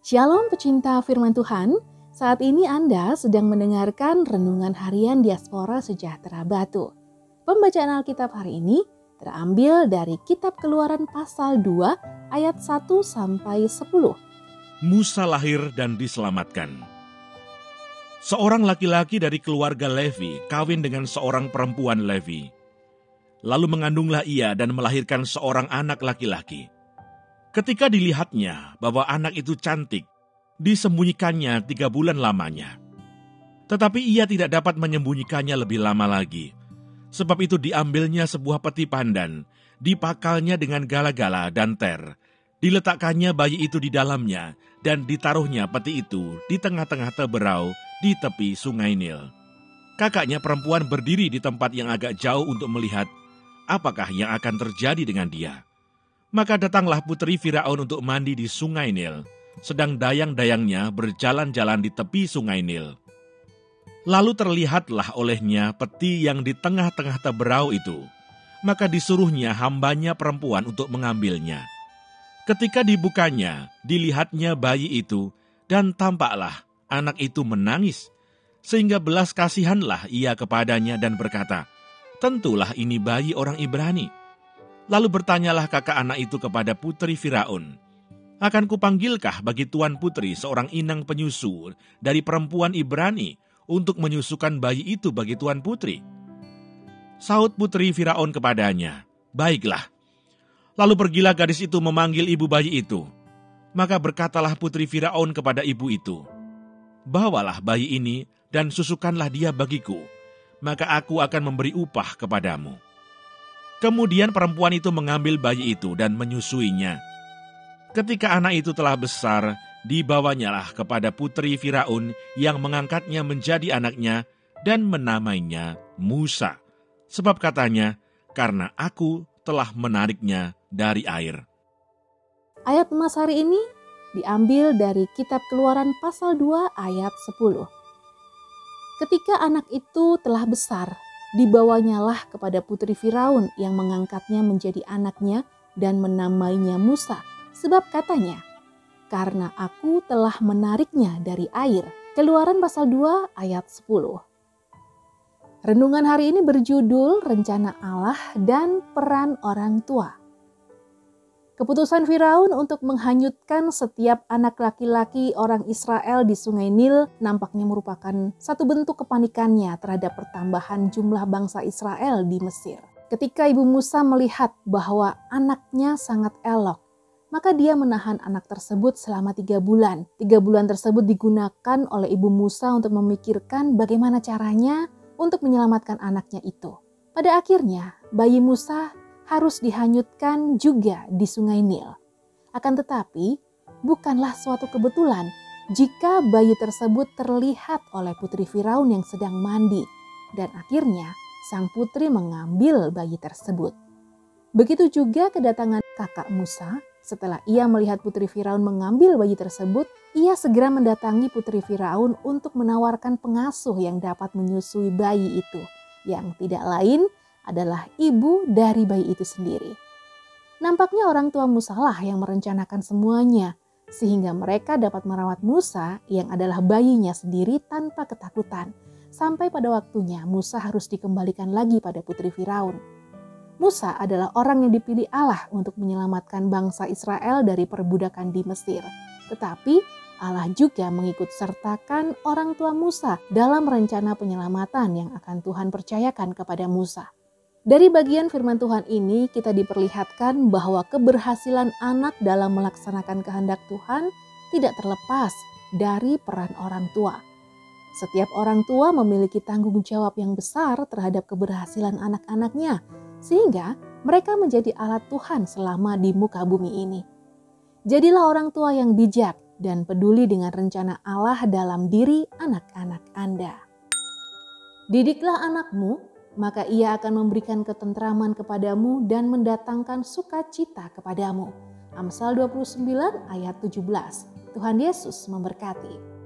Shalom pecinta firman Tuhan, saat ini Anda sedang mendengarkan Renungan Harian Diaspora Sejahtera Batu. Pembacaan Alkitab hari ini terambil dari Kitab Keluaran pasal 2 ayat 1 sampai 10. Musa lahir dan diselamatkan. Seorang laki-laki dari keluarga Levi kawin dengan seorang perempuan Levi. Lalu mengandunglah ia dan melahirkan seorang anak laki-laki. Ketika dilihatnya bahwa anak itu cantik, disembunyikannya tiga bulan lamanya. Tetapi ia tidak dapat menyembunyikannya lebih lama lagi. Sebab itu diambilnya sebuah peti pandan, dipakalnya dengan gala-gala dan ter, diletakkannya bayi itu di dalamnya, dan ditaruhnya peti itu di tengah-tengah teberau di tepi sungai Nil. Kakaknya perempuan berdiri di tempat yang agak jauh untuk melihat apakah yang akan terjadi dengan dia. Maka datanglah putri Firaun untuk mandi di sungai Nil, sedang dayang-dayangnya berjalan-jalan di tepi sungai Nil. Lalu terlihatlah olehnya peti yang di tengah-tengah teberau itu, maka disuruhnya hambanya perempuan untuk mengambilnya. Ketika dibukanya, dilihatnya bayi itu, dan tampaklah anak itu menangis, sehingga belas kasihanlah ia kepadanya dan berkata, Tentulah ini bayi orang Ibrani. Lalu bertanyalah kakak anak itu kepada putri Firaun, akan kupanggilkah bagi tuan putri seorang inang penyusu dari perempuan Ibrani untuk menyusukan bayi itu bagi tuan putri? Saud putri Firaun kepadanya, Baiklah. Lalu pergilah gadis itu memanggil ibu bayi itu. Maka berkatalah putri Firaun kepada ibu itu, Bawalah bayi ini dan susukanlah dia bagiku, maka aku akan memberi upah kepadamu. Kemudian perempuan itu mengambil bayi itu dan menyusuinya. Ketika anak itu telah besar, dibawanyalah kepada putri Firaun yang mengangkatnya menjadi anaknya dan menamainya Musa. Sebab katanya, karena aku telah menariknya dari air. Ayat emas hari ini diambil dari kitab keluaran pasal 2 ayat 10. Ketika anak itu telah besar, dibawanyalah kepada putri Firaun yang mengangkatnya menjadi anaknya dan menamainya Musa. Sebab katanya, karena aku telah menariknya dari air. Keluaran pasal 2 ayat 10. Renungan hari ini berjudul Rencana Allah dan Peran Orang Tua. Keputusan Firaun untuk menghanyutkan setiap anak laki-laki orang Israel di Sungai Nil nampaknya merupakan satu bentuk kepanikannya terhadap pertambahan jumlah bangsa Israel di Mesir. Ketika ibu Musa melihat bahwa anaknya sangat elok, maka dia menahan anak tersebut selama tiga bulan. Tiga bulan tersebut digunakan oleh ibu Musa untuk memikirkan bagaimana caranya untuk menyelamatkan anaknya itu. Pada akhirnya, bayi Musa harus dihanyutkan juga di Sungai Nil. Akan tetapi, bukanlah suatu kebetulan jika bayi tersebut terlihat oleh putri Firaun yang sedang mandi, dan akhirnya sang putri mengambil bayi tersebut. Begitu juga kedatangan kakak Musa. Setelah ia melihat putri Firaun mengambil bayi tersebut, ia segera mendatangi putri Firaun untuk menawarkan pengasuh yang dapat menyusui bayi itu, yang tidak lain adalah ibu dari bayi itu sendiri. Nampaknya orang tua Musa lah yang merencanakan semuanya, sehingga mereka dapat merawat Musa yang adalah bayinya sendiri tanpa ketakutan. Sampai pada waktunya Musa harus dikembalikan lagi pada putri Firaun. Musa adalah orang yang dipilih Allah untuk menyelamatkan bangsa Israel dari perbudakan di Mesir. Tetapi Allah juga mengikut sertakan orang tua Musa dalam rencana penyelamatan yang akan Tuhan percayakan kepada Musa. Dari bagian firman Tuhan ini kita diperlihatkan bahwa keberhasilan anak dalam melaksanakan kehendak Tuhan tidak terlepas dari peran orang tua. Setiap orang tua memiliki tanggung jawab yang besar terhadap keberhasilan anak-anaknya, sehingga mereka menjadi alat Tuhan selama di muka bumi ini. Jadilah orang tua yang bijak dan peduli dengan rencana Allah dalam diri anak-anak Anda. Didiklah anakmu maka ia akan memberikan ketentraman kepadamu dan mendatangkan sukacita kepadamu. Amsal 29 ayat 17. Tuhan Yesus memberkati.